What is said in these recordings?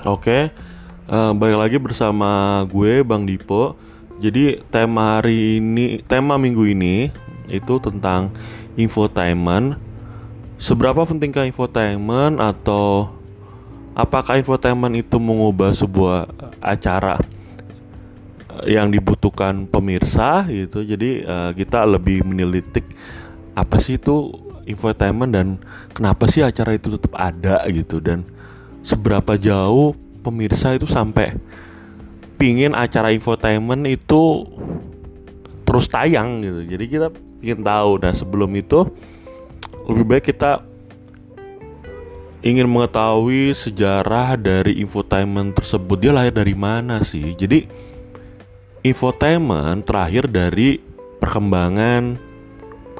Oke, uh, balik lagi bersama gue Bang Dipo. Jadi tema hari ini, tema minggu ini itu tentang infotainment. Seberapa pentingkah infotainment atau apakah infotainment itu mengubah sebuah acara yang dibutuhkan pemirsa gitu. Jadi uh, kita lebih menelitik apa sih itu infotainment dan kenapa sih acara itu tetap ada gitu dan seberapa jauh pemirsa itu sampai pingin acara infotainment itu terus tayang gitu. Jadi kita ingin tahu. Nah sebelum itu lebih baik kita ingin mengetahui sejarah dari infotainment tersebut. Dia lahir dari mana sih? Jadi infotainment terakhir dari perkembangan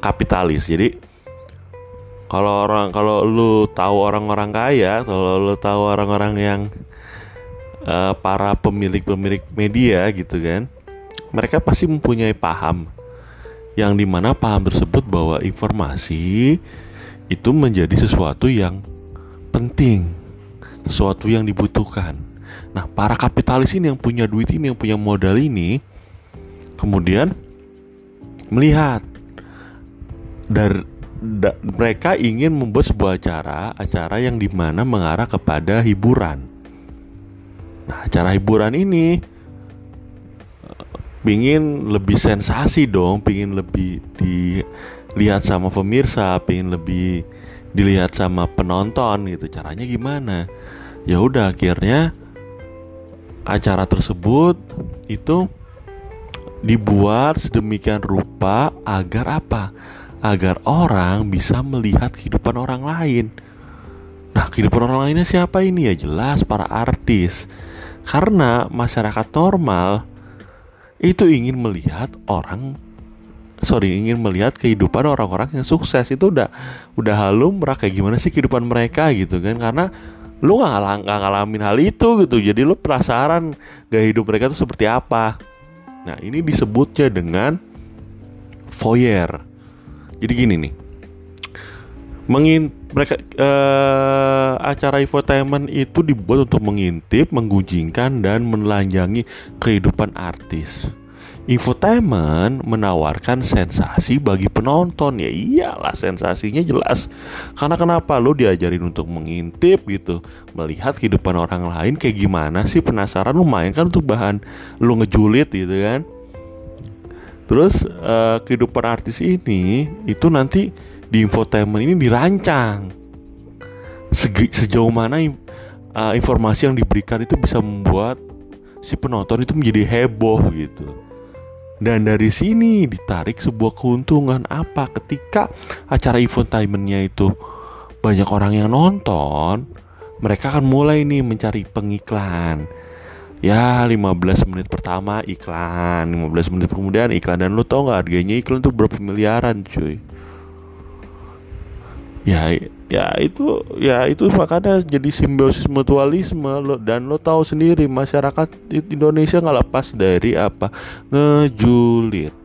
kapitalis. Jadi kalau orang kalau lu tahu orang-orang kaya kalau lu tahu orang-orang yang uh, para pemilik-pemilik media gitu kan mereka pasti mempunyai paham. Yang di mana paham tersebut bahwa informasi itu menjadi sesuatu yang penting sesuatu yang dibutuhkan. Nah para kapitalis ini yang punya duit ini yang punya modal ini kemudian melihat dari mereka ingin membuat sebuah acara, acara yang di mana mengarah kepada hiburan. Nah, acara hiburan ini pingin eh, lebih sensasi dong, pingin lebih dilihat sama pemirsa, pingin lebih dilihat sama penonton gitu. Caranya gimana? Ya udah akhirnya acara tersebut itu dibuat sedemikian rupa agar apa? Agar orang bisa melihat kehidupan orang lain. Nah, kehidupan orang lainnya siapa ini ya? Jelas para artis. Karena masyarakat normal itu ingin melihat orang sorry ingin melihat kehidupan orang-orang yang sukses itu udah udah halum kayak gimana sih kehidupan mereka gitu kan karena lu nggak ngalamin hal itu gitu jadi lu penasaran gaya hidup mereka tuh seperti apa nah ini disebutnya dengan voyeur jadi gini nih. Mengin mereka uh, acara infotainment itu dibuat untuk mengintip, menggunjingkan dan menelanjangi kehidupan artis. Infotainment menawarkan sensasi bagi penonton. Ya iyalah sensasinya jelas. Karena kenapa lo diajarin untuk mengintip gitu? Melihat kehidupan orang lain kayak gimana sih? Penasaran lumayan kan untuk bahan lo ngejulit gitu kan Terus uh, kehidupan artis ini itu nanti di infotainment ini dirancang. Segi, sejauh mana uh, informasi yang diberikan itu bisa membuat si penonton itu menjadi heboh gitu. Dan dari sini ditarik sebuah keuntungan. Apa? Ketika acara infotainmentnya itu banyak orang yang nonton, mereka akan mulai nih mencari pengiklan ya 15 menit pertama iklan 15 menit kemudian iklan. Dan lu tau nggak harganya iklan tuh berapa miliaran cuy? Ya ya itu ya itu makanya jadi simbiosis mutualisme. Lo dan lo tahu sendiri masyarakat Indonesia nggak lepas dari apa? Ngejulit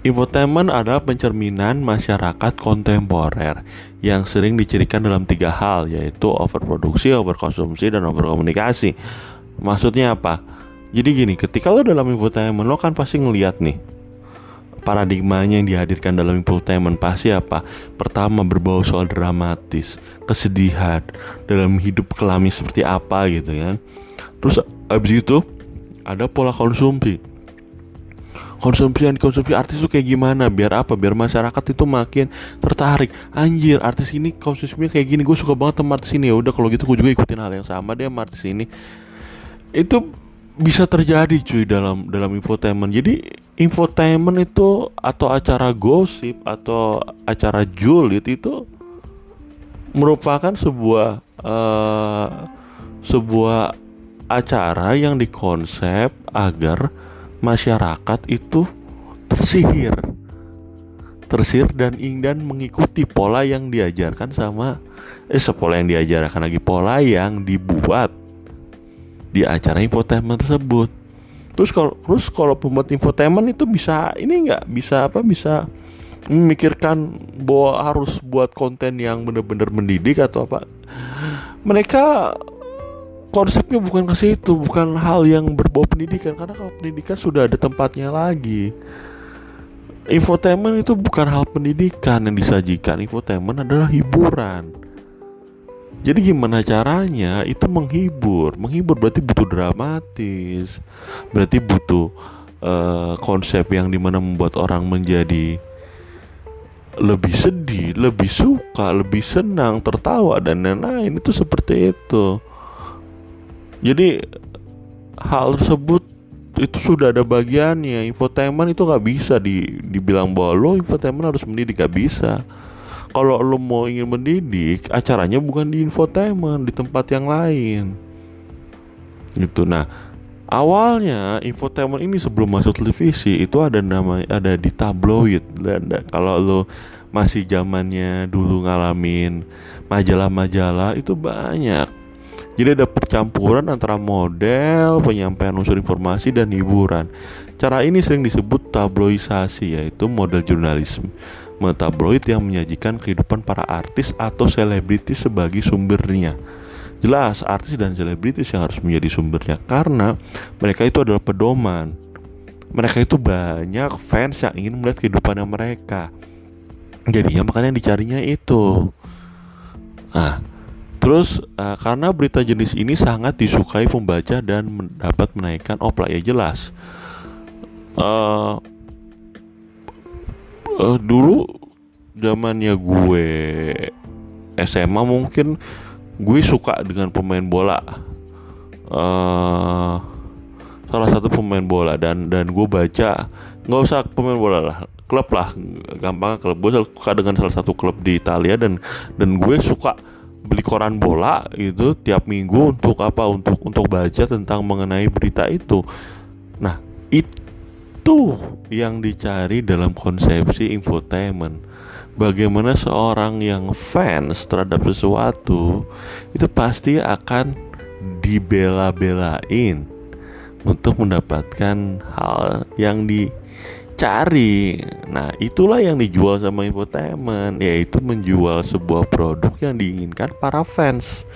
Infotainment adalah pencerminan masyarakat kontemporer yang sering dicirikan dalam tiga hal yaitu overproduksi, overkonsumsi, dan overkomunikasi. Maksudnya apa? Jadi gini, ketika lo dalam infotainment lo kan pasti ngeliat nih paradigmanya yang dihadirkan dalam infotainment pasti apa? Pertama berbau soal dramatis, kesedihan dalam hidup kelami seperti apa gitu kan. Terus abis itu ada pola konsumsi konsumsi yang dikonsumsi artis itu kayak gimana? Biar apa? Biar masyarakat itu makin tertarik. Anjir artis ini konsumsinya kayak gini. Gue suka banget sama artis ini. Ya udah kalau gitu gue juga ikutin hal yang sama deh artis ini. Itu bisa terjadi cuy dalam dalam infotainment. Jadi infotainment itu atau acara gosip atau acara julid itu merupakan sebuah uh, sebuah acara yang dikonsep agar masyarakat itu tersihir. Tersihir dan ingin mengikuti pola yang diajarkan sama eh sepola yang diajarkan lagi pola yang dibuat di acara infotainment tersebut. Terus kalau terus kalau pembuat infotainment itu bisa ini nggak? Bisa apa? Bisa memikirkan bahwa harus buat konten yang benar-benar mendidik atau apa? Mereka konsepnya bukan ke situ bukan hal yang berbau pendidikan karena kalau pendidikan sudah ada tempatnya lagi. Infotainment itu bukan hal pendidikan yang disajikan. Infotainment adalah hiburan. Jadi gimana caranya? Itu menghibur. Menghibur berarti butuh dramatis. Berarti butuh uh, konsep yang di mana membuat orang menjadi lebih sedih, lebih suka, lebih senang, tertawa dan lain-lain. Itu seperti itu. Jadi hal tersebut itu sudah ada bagiannya. Infotainment itu nggak bisa di, dibilang bahwa lo infotainment harus mendidik nggak bisa. Kalau lo mau ingin mendidik, acaranya bukan di infotainment, di tempat yang lain. Gitu. Nah, awalnya infotainment ini sebelum masuk televisi itu ada nama ada di tabloid dan kalau lo masih zamannya dulu ngalamin majalah-majalah itu banyak jadi ada percampuran antara model penyampaian unsur informasi dan hiburan cara ini sering disebut tabloisasi yaitu model jurnalisme tabloid yang menyajikan kehidupan para artis atau selebritis sebagai sumbernya Jelas artis dan selebritis yang harus menjadi sumbernya karena mereka itu adalah pedoman. Mereka itu banyak fans yang ingin melihat kehidupannya mereka. Jadinya makanya dicarinya itu. Nah, terus uh, karena berita jenis ini sangat disukai pembaca dan dapat menaikkan opla ya jelas. Uh, uh, dulu zamannya gue SMA mungkin gue suka dengan pemain bola uh, salah satu pemain bola dan dan gue baca nggak usah pemain bola lah klub lah gampang klub gue suka dengan salah satu klub di Italia dan dan gue suka beli koran bola itu tiap minggu untuk apa? Untuk untuk baca tentang mengenai berita itu. Nah itu yang dicari dalam konsepsi infotainment. Bagaimana seorang yang fans terhadap sesuatu itu pasti akan dibela-belain untuk mendapatkan hal yang dicari. Nah, itulah yang dijual sama infotainment, yaitu menjual sebuah produk yang diinginkan para fans.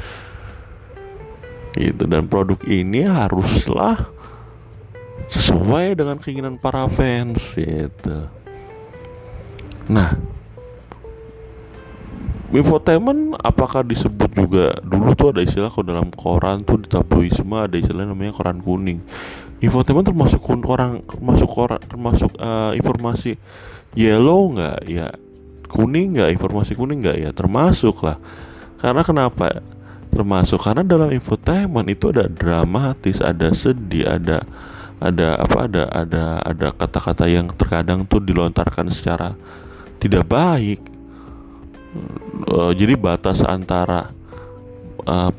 Gitu dan produk ini haruslah sesuai dengan keinginan para fans gitu. Nah, infotainment apakah disebut juga dulu tuh ada istilah kalau dalam koran tuh di tabloisme ada istilah namanya koran kuning infotainment termasuk orang termasuk koran termasuk uh, informasi yellow nggak? Ya kuning nggak? Informasi kuning nggak? Ya termasuk lah karena kenapa? Termasuk karena dalam infotainment itu ada dramatis ada sedih ada ada apa ada ada ada kata-kata yang terkadang tuh dilontarkan secara tidak baik. Uh, jadi batas antara uh,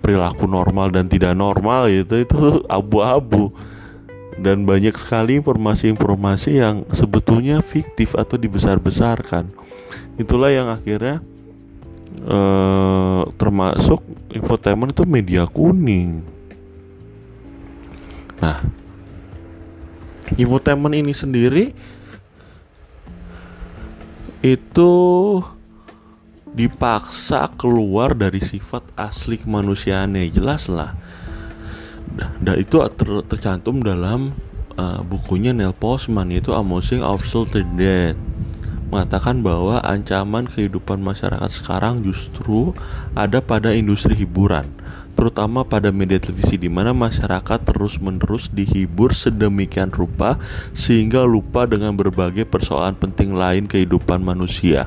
perilaku normal dan tidak normal itu itu abu-abu. Dan banyak sekali informasi-informasi yang sebetulnya fiktif atau dibesar-besarkan. Itulah yang akhirnya uh, termasuk infotainment itu media kuning. Nah infotainment ini sendiri itu dipaksa keluar dari sifat asli kemanusiaannya. Jelas lah. Dan itu ter tercantum dalam uh, bukunya Neil Postman yaitu Amusing of Salted Dead. Mengatakan bahwa ancaman kehidupan masyarakat sekarang justru ada pada industri hiburan terutama pada media televisi di mana masyarakat terus-menerus dihibur sedemikian rupa sehingga lupa dengan berbagai persoalan penting lain kehidupan manusia.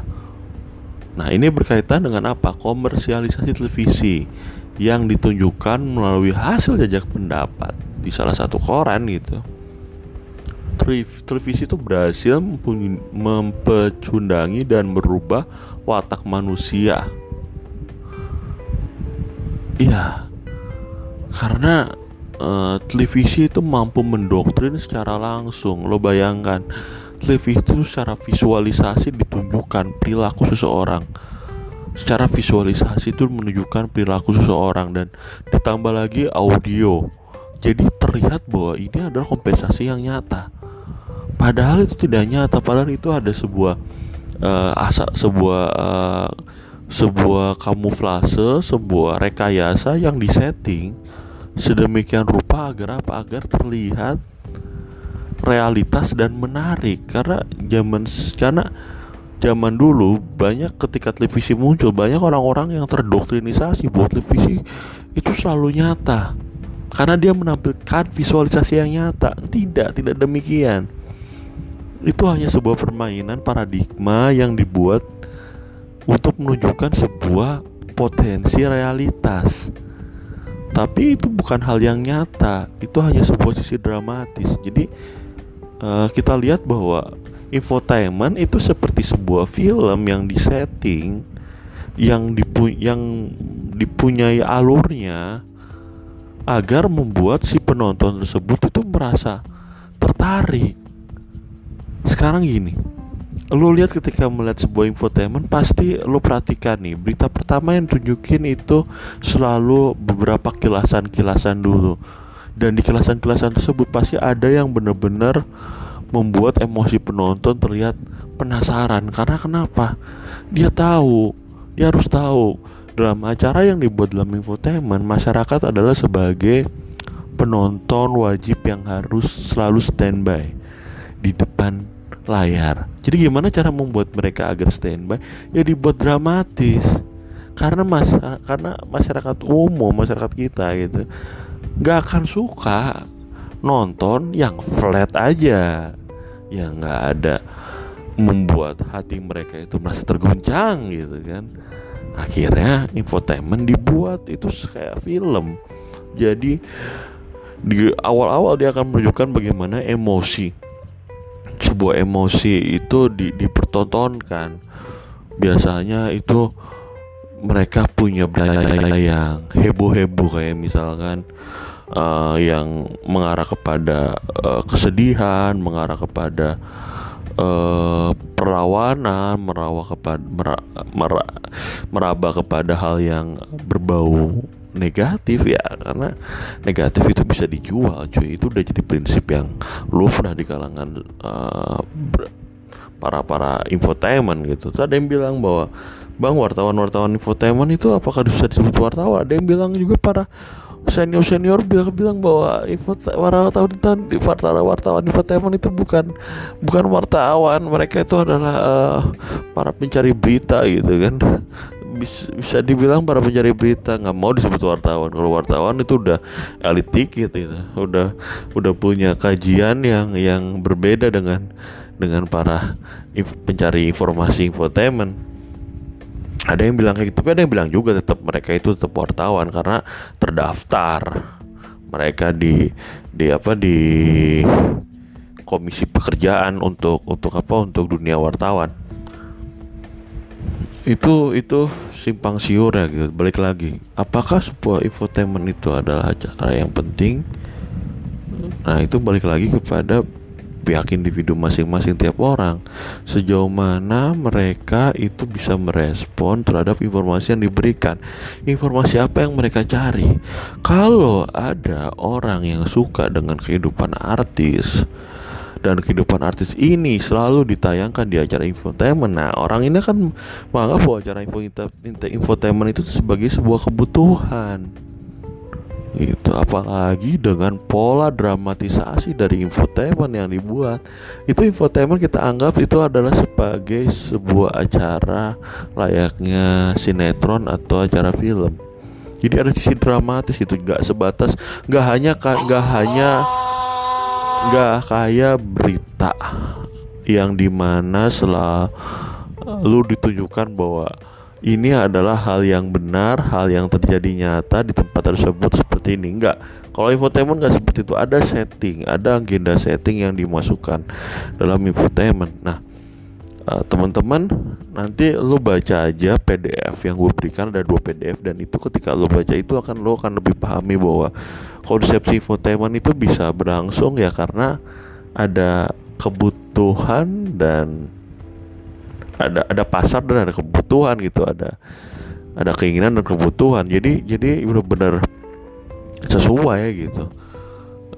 Nah, ini berkaitan dengan apa? Komersialisasi televisi yang ditunjukkan melalui hasil jajak pendapat di salah satu koran gitu. Televisi itu berhasil mempecundangi dan merubah watak manusia. Iya, karena uh, televisi itu mampu mendoktrin secara langsung. Lo bayangkan, televisi itu secara visualisasi ditunjukkan perilaku seseorang. Secara visualisasi itu menunjukkan perilaku seseorang dan ditambah lagi audio. Jadi terlihat bahwa ini adalah kompensasi yang nyata. Padahal itu tidak nyata padahal itu ada sebuah uh, asa sebuah uh, sebuah kamuflase, sebuah rekayasa yang disetting sedemikian rupa agar apa? Agar terlihat realitas dan menarik. Karena zaman karena zaman dulu banyak ketika televisi muncul banyak orang-orang yang terdoktrinisasi buat televisi itu selalu nyata. Karena dia menampilkan visualisasi yang nyata. Tidak tidak demikian. Itu hanya sebuah permainan paradigma yang dibuat untuk menunjukkan sebuah potensi realitas. Tapi itu bukan hal yang nyata. Itu hanya sebuah sisi dramatis. Jadi uh, kita lihat bahwa infotainment itu seperti sebuah film yang disetting yang dipu yang dipunyai alurnya agar membuat si penonton tersebut itu merasa tertarik. Sekarang gini, lo lihat ketika melihat sebuah infotainment pasti lo perhatikan nih berita pertama yang tunjukin itu selalu beberapa kilasan-kilasan dulu dan di kilasan-kilasan tersebut pasti ada yang benar-benar membuat emosi penonton terlihat penasaran karena kenapa dia tahu dia harus tahu dalam acara yang dibuat dalam infotainment masyarakat adalah sebagai penonton wajib yang harus selalu standby di depan layar. Jadi gimana cara membuat mereka agar standby? Ya dibuat dramatis. Karena mas karena masyarakat umum, masyarakat kita gitu nggak akan suka nonton yang flat aja. Yang nggak ada membuat hati mereka itu merasa terguncang gitu kan. Akhirnya infotainment dibuat itu kayak film. Jadi di awal-awal dia akan menunjukkan bagaimana emosi. Sebuah emosi itu di, dipertontonkan. Biasanya itu mereka punya budaya yang heboh-heboh kayak misalkan uh, yang mengarah kepada uh, kesedihan, mengarah kepada uh, perawanan, merawah kepada mera, mera, meraba kepada hal yang berbau negatif ya karena negatif itu bisa dijual cuy itu udah jadi prinsip yang lumrah di kalangan uh, para para infotainment gitu. Terus ada yang bilang bahwa bang wartawan-wartawan infotainment itu apakah bisa disebut wartawan? Ada yang bilang juga para senior senior bilang bilang bahwa info wartawan wartawan wartawan infotainment itu bukan bukan wartawan. Mereka itu adalah uh, para pencari berita gitu kan. Bisa, bisa dibilang para pencari berita. Nggak mau disebut wartawan. Kalau wartawan itu udah elit dikit gitu. Udah udah punya kajian yang yang berbeda dengan dengan para pencari informasi infotainment ada yang bilang kayak gitu tapi ada yang bilang juga tetap mereka itu tetap wartawan karena terdaftar. Mereka di di apa di komisi pekerjaan untuk untuk apa untuk dunia wartawan. Itu itu simpang siur ya gitu. Balik lagi. Apakah sebuah infotainment itu adalah acara yang penting? Nah itu balik lagi kepada pihak individu masing-masing tiap orang sejauh mana mereka itu bisa merespon terhadap informasi yang diberikan. Informasi apa yang mereka cari? Kalau ada orang yang suka dengan kehidupan artis dan kehidupan artis ini selalu ditayangkan di acara infotainment. Nah, orang ini kan menganggap bahwa acara infotainment itu sebagai sebuah kebutuhan itu apalagi dengan pola dramatisasi dari infotainment yang dibuat. Itu infotainment kita anggap itu adalah sebagai sebuah acara layaknya sinetron atau acara film. Jadi ada sisi dramatis itu nggak sebatas nggak hanya nggak hanya nggak kayak berita yang di mana selalu ditunjukkan bahwa ini adalah hal yang benar, hal yang terjadi nyata di tempat tersebut seperti ini. Enggak. Kalau infotainment nggak seperti itu, ada setting, ada agenda setting yang dimasukkan dalam infotainment. Nah, uh, teman-teman, nanti lo baca aja PDF yang gue berikan ada dua PDF dan itu ketika lo baca itu akan lo akan lebih pahami bahwa konsepsi infotainment itu bisa berlangsung ya karena ada kebutuhan dan ada ada pasar dan ada kebutuhan gitu ada ada keinginan dan kebutuhan jadi jadi benar-benar sesuai gitu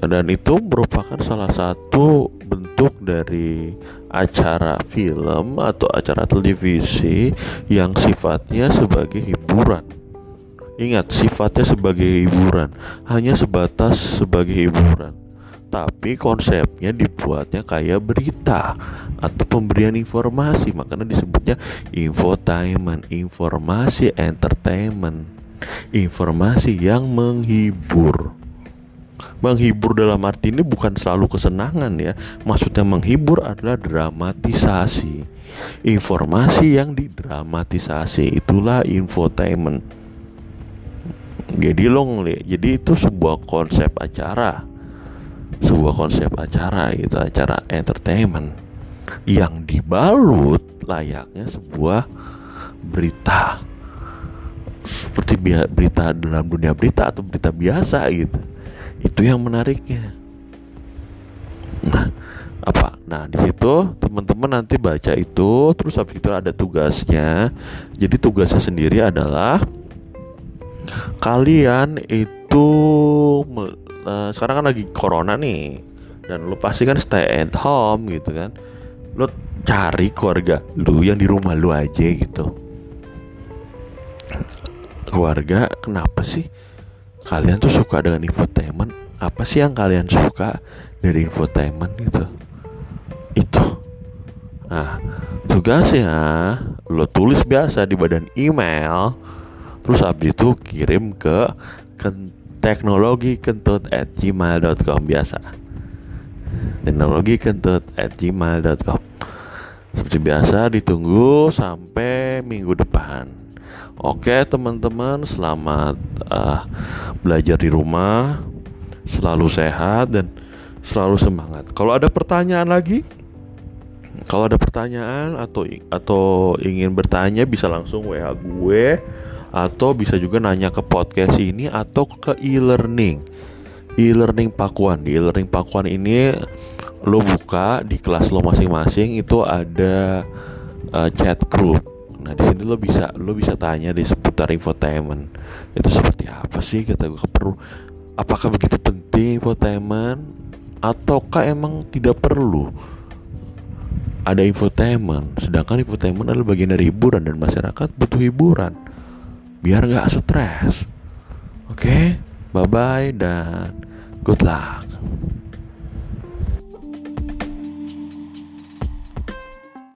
dan itu merupakan salah satu bentuk dari acara film atau acara televisi yang sifatnya sebagai hiburan. Ingat, sifatnya sebagai hiburan, hanya sebatas sebagai hiburan. Tapi konsepnya dibuatnya kayak berita atau pemberian informasi, makanya disebutnya infotainment, informasi entertainment, informasi yang menghibur. Menghibur dalam arti ini bukan selalu kesenangan ya. Maksudnya menghibur adalah dramatisasi. Informasi yang didramatisasi itulah infotainment. Jadi lo ngeliat jadi itu sebuah konsep acara sebuah konsep acara itu acara entertainment yang dibalut layaknya sebuah berita. Seperti berita dalam dunia berita atau berita biasa gitu. Itu yang menariknya. Nah apa? Nah di situ teman-teman nanti baca itu terus habis itu ada tugasnya. Jadi tugasnya sendiri adalah kalian itu uh, sekarang kan lagi corona nih. Dan lu pasti kan stay at home gitu kan. Lu cari keluarga lu yang di rumah lu aja gitu. Keluarga kenapa sih kalian tuh suka dengan infotainment? Apa sih yang kalian suka dari infotainment itu itu. Nah tugasnya lo tulis biasa di badan email terus abis itu kirim ke teknologi kentut at gmail.com biasa. teknologi kentut at gmail.com seperti biasa ditunggu sampai minggu depan. Oke teman-teman selamat uh, belajar di rumah Selalu sehat dan selalu semangat. Kalau ada pertanyaan lagi? Kalau ada pertanyaan atau atau ingin bertanya bisa langsung WA gue Atau bisa juga nanya ke podcast ini atau ke e-learning. E-learning Pakuan. Di e-learning Pakuan ini lo buka di kelas lo masing-masing itu ada uh, chat group. Nah di sini lo bisa lo bisa tanya di seputar infotainment. Itu seperti apa sih? Kata gue perlu apakah begitu penting infotainment? Ataukah emang tidak perlu? Ada infotainment. Sedangkan infotainment adalah bagian dari hiburan dan masyarakat butuh hiburan biar nggak stres oke okay? bye bye dan good luck